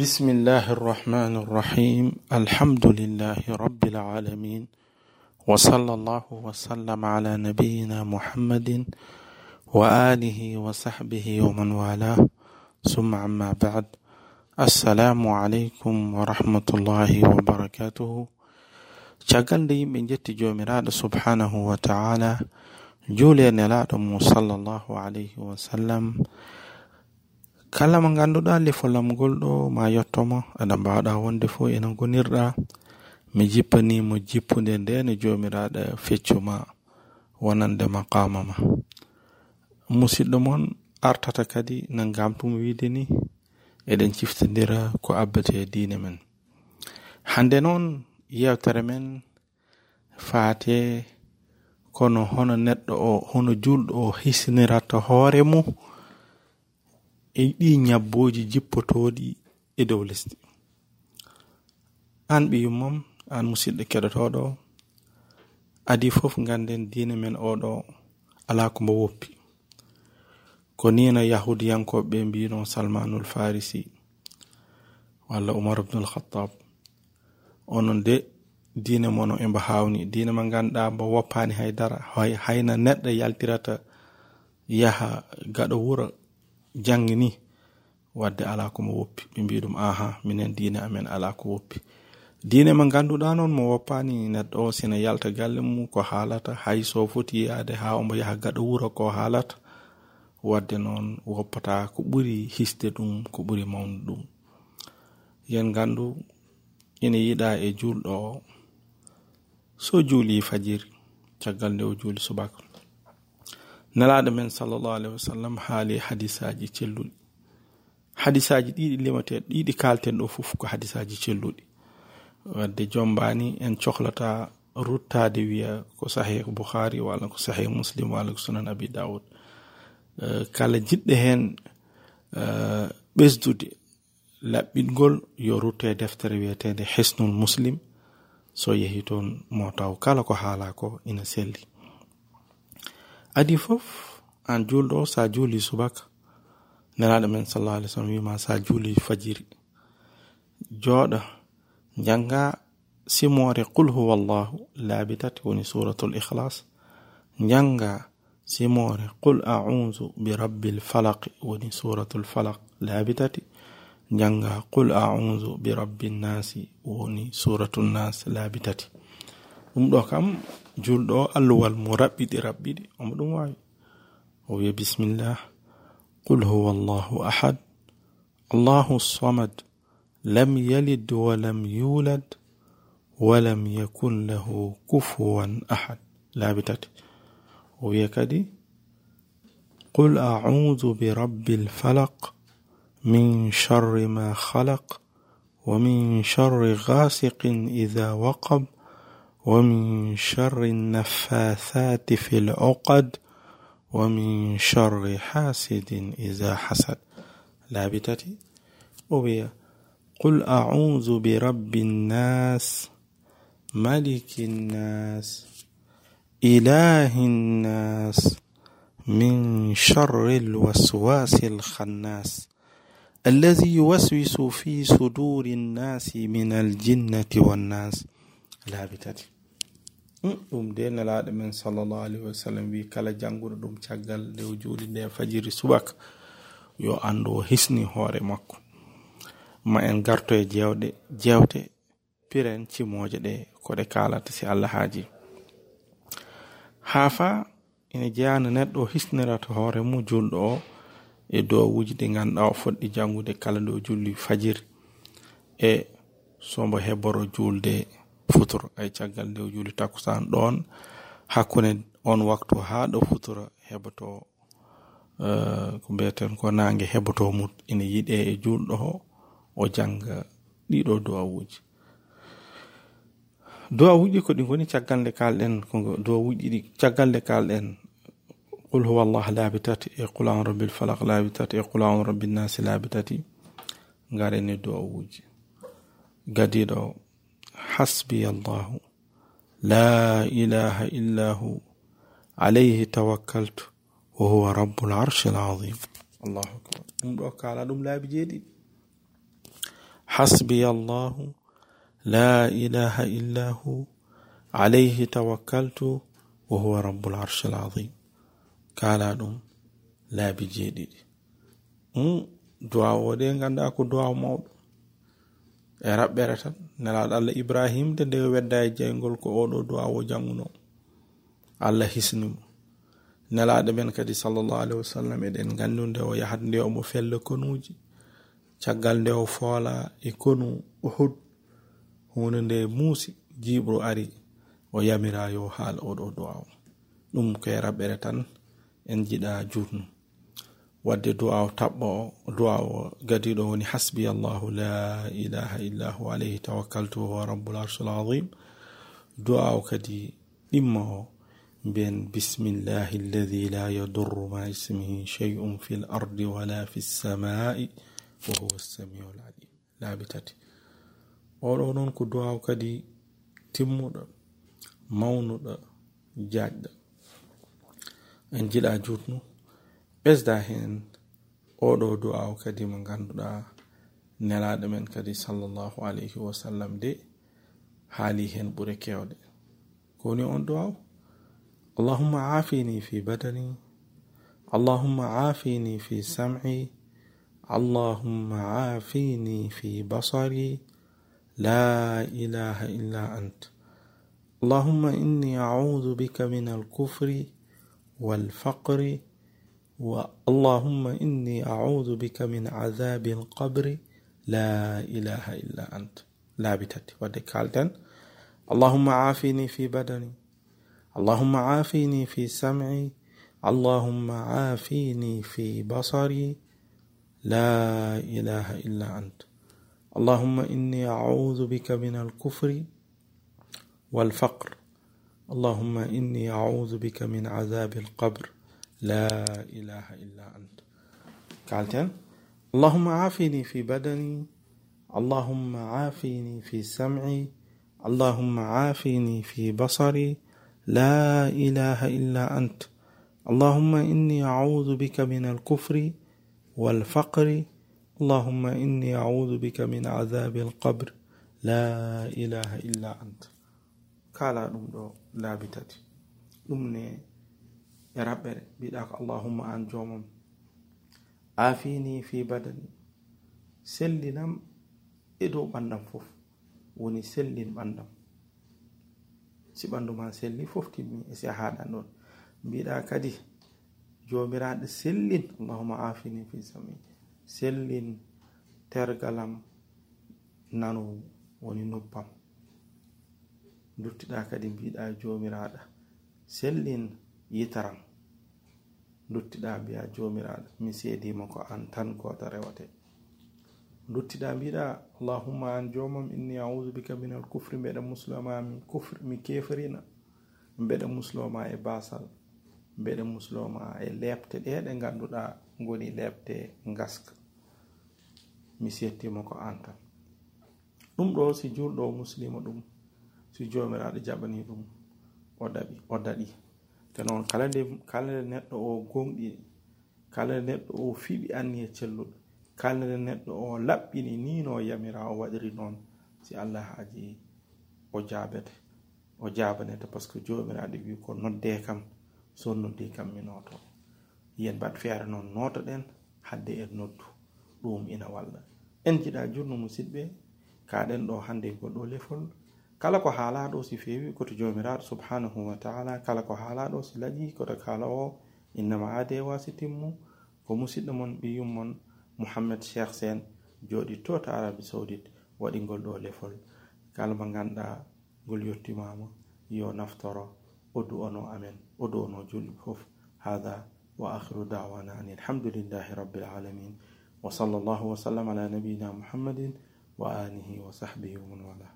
بسم الله الرحمن الرحيم. الحمد لله رب العالمين. وصلى الله وسلم على نبينا محمد وآله وصحبه ومن والاه. ثم عما بعد. السلام عليكم ورحمة الله وبركاته. nde yimɓe jetti jomiraɗo subhanahu wa ta'ala juule nelaɗo sallllahu alayhi wa sallam kala mo ganduɗa lefol am ngolɗo ma yettoma aɗa mbawɗa wonde fo ena gonirɗa mi jippanimo jippude ndene jomiraɗo feccuma wonande maqama ma. Musidɗo moon artata kadi no gamtumo wiide ni eɗen ciftodira ko abbete e diine men. Hande noon yewtere men faate kono hono neɗɗo o hono julɗo o hisiniratta hoore mum e ɗi ñabboji jippotoɗi e dow lesdi. An ɓiyu mom aan musidɗo keɗotoɗo adi fof ganden dina men oɗo ala ko mbo woppi. Ko nino yahudiyankoɓe ɓe mbino salmanul farisi walla umar ibnul khattab onon de diina mono embo hawni diina ma ganduɗa mbo woppani haydara hayna neɗɗo yaltirata yaha gaɗo wuro. jangi ni wadde ala komo woppi. Ɓe mbi ɗum aha minen diine amen ala ko woppi. Diine mo ganduɗa noon mo woppani neɗɗo o sina yalta galle mum ko haalata. Hay so foti yaade ha omo yaha gaɗo wuro ko haalata. Wadde noon woppata ko ɓuri hisde ɗum ko ɓuri mawnu ɗum. Yen gandu ina yiɗa e julɗo o so juuli fajiri. Caggal nde o juuli subaka. nalaɗo men sallllahu alahi wasallam haali hadisaji celluɗi. Hadisaji ɗiɗi limateɗo ɗiɗi kalten ɗo fof ko hadisaji celluɗi. Wadde jombani en cohlata ruttade wiya ko sahih bouhari walla ko sahih muslim walla ko sunan abi daoud eh, kala jiɗɗo hen eh, ɓesdude laɓɓingol yo rutte deftere wiyetede hisnul muslim. So yehi toon mo taw kala ko haala ko ina selli. Adi fof an julɗo sa juuli subaka nelaɗo men sallah alih sallam wima sa juuli fajiri jooɗo janga simore qul huwa llahu laabi tati woni suratul ihlas janga simore qul audu bi rabbil falaq woni suratul falaq laabi tati janga qul audu bi rabbin nasi woni suratul nas laabi tati ɗum ɗo kam julɗo alluwal mo raɓɓiɗi raɓɓiɗi omo ɗum wawi o wiya bisimillah qul huwa allahu ahad allahu samad lam yalid walam yulad walam yakun lahu kufuwan ahad laabi tati o wiya kadi audu bi rabbil falaq من شر ما خلق ومن شر غاسق إذا وقب ومن شر النفاثات في العقد ومن شر حاسد إذا حسد. لا بتتي وبيا قل أعوذ برب الناس ملك الناس إله الناس من شر الوسواس الخناس الذي يوسوس في صدور الناس من الجنة والناس. لا بتأتي. ɗum de nelaɗo men sallllahu alayhi wa sallam wi kala janguɗo ɗum caggal nde o juuɗi nde fajiri subaka yo anndu o hisni hoore makko. Ma en garto e jewɗe jewte piren cimoje ɗe koɗe kalata si allah haaji. Haa fa ene jeyano neɗɗo o hisnirata hoore mum julɗo o e dowuji ɗi ganduɗa o foɗɗi jangude kala nde o julli fajiri. E sombo heboro julde futur. Ay caggal nde o juuli takusan ɗon hakkunde on waktu ha ɗo futura heɓoto eh, ko mbiyeten ko nangue heɓoto mum ina yiɗe e julɗo o o janga ɗiɗo duwawuji duwawuji ko ɗi goni caggal nde kalɗen ko duwawuji ɗi caggal nde kalɗen qul huwa allah laabi tati e qul an rabbil falak laabi tati e qul an rabbinnasi laabi tati. Ngaren e duwawuji gadiɗo حسبي الله. لا إله إلا هو. عليه توكلت وهو رب العرش العظيم. الله أكبر. ɗum laabi jeeɗiɗi حسبي الله. لا إله إلا هو. عليه توكلت وهو رب العرش العظيم. قال لا duwawo de ganda ko duwaw mawɗo e raɓɓere tan. Nelaɗo allah ibrahima de nde wedda e jeygol ko oɗo duwawo janguno allah hisnimo nelaɗo men kadi sallllahu alahi wasallam eɗen gandu nde o yahat nde omo felle konuji caggal nde o foola e konu uhud. Hunde nde muusi jiɓro ari o yamira yo haala oɗo duwawo. Ɗum koye raɓɓere tan en jiɗa jurnu wadde du'a o taɓɓo o gadiɗo woni hasbi allahu la ilaha illa hu alayhi tawakkaltu wa rabbul arshil azim du'a o kadi ɗimma o mbiyen bismillahi alladi la yadurru ma ismihi shay'un fi l ardi wala fi lsamai wa huwa samiu lalim laabi tati oɗo noon ko du'a o kadi timmuɗo mawnuɗo jaajɗo en jiɗa jutnu ɓesda hen oɗo du'a o kadi mo ganduɗa nelaɗo men kadi sallllahu alayhi wa sallam de haali hen ɓuure kewɗe kowoni on du'a o allahumma afini fi badani allahumma afini fi sam'i allahumma afini fi basari la ilaha illa ant اللهم إني أعوذ بك من الكفر والفقر اللهم إني أعوذ بك من عذاب القبر لا إله إلا أنت. لا بتت ودكالتن اللهم عافيني في بدني. اللهم عافيني في سمعي. اللهم عافيني في بصري. لا إله إلا أنت. اللهم إني أعوذ بك من الكفر والفقر. اللهم إني أعوذ بك من عذاب القبر. لا إله إلا أنت. قالتين اللهم عافني في بدني. اللهم عافني في سمعي. اللهم عافني في بصري. لا إله إلا أنت. اللهم إني أعوذ بك من الكفر والفقر. اللهم إني أعوذ بك من عذاب القبر. لا إله إلا أنت. قال لا بتاتي أمني e raɓɓere. Mbiɗa ko allahumma an jomam afini fi badani sellinam e dow ɓandam fof. Woni sellin ɓandam. Si ɓandu ma selli fof timmi e si a haɗan ɗon. Mbiɗa kadi joomiraaɗo sellin. Allahumma afini fi sami. Sellin tergalam nanowu woni noppam. Duttiɗa kadi mbiɗa jomiraɗa sellin yitaram. duttiɗa mbiya jomiraɗo mi seedima ko an tan goto rewate. Duttiɗa mbiɗa allahumma an jomam inni audu bika min al kufri mbeɗa musloma min kufri mi kefrina mbeɗa musloma e basal mbeɗa musloma e lepte ɗe ɗe ganduɗa goni lepte gaska mi settima ko an tan. Ɗum ɗo si julɗo muslima ɗum si jomiraɗo jaɓani ɗum o daɓi o daɗi. te noon kala nde kala nde neɗɗo o gomɗini kala nde neɗɗo o fiɓi anniye celluɗo kala nde neɗɗo o laɓɓini ni no yamira o waɗiri noon si allah haaji o jaabete o jabanete par ce que jomiraɗo wi ko nodde kam so noddi kam mi noto yen mbat feere noon notoɗen hadde en noddu ɗum ina walla en jiɗa jurno musidɓe kaɗen ɗo hande e goɗɗo lefol kala ko haalaɗo si fewi koto jomiraɗo subhanahu wa taala kala ko haalaɗo si laaƴi koto kala o innama ade wasi timmu ko musidɗo mon ɓiyum mon mouhammed cheikh sen joɗi to to arabi saudit waɗi ngol ɗo lefol kala mo ganduɗa ngol yettimama yo naftoro o du'ono amen o du'ono julɓe foof hada wa akhiru dawana an alhamdulillahi rabbil alamin wa sallallahu wa sallam ala nabiyina muhammadin wa alihi wa sahbihi wa man wala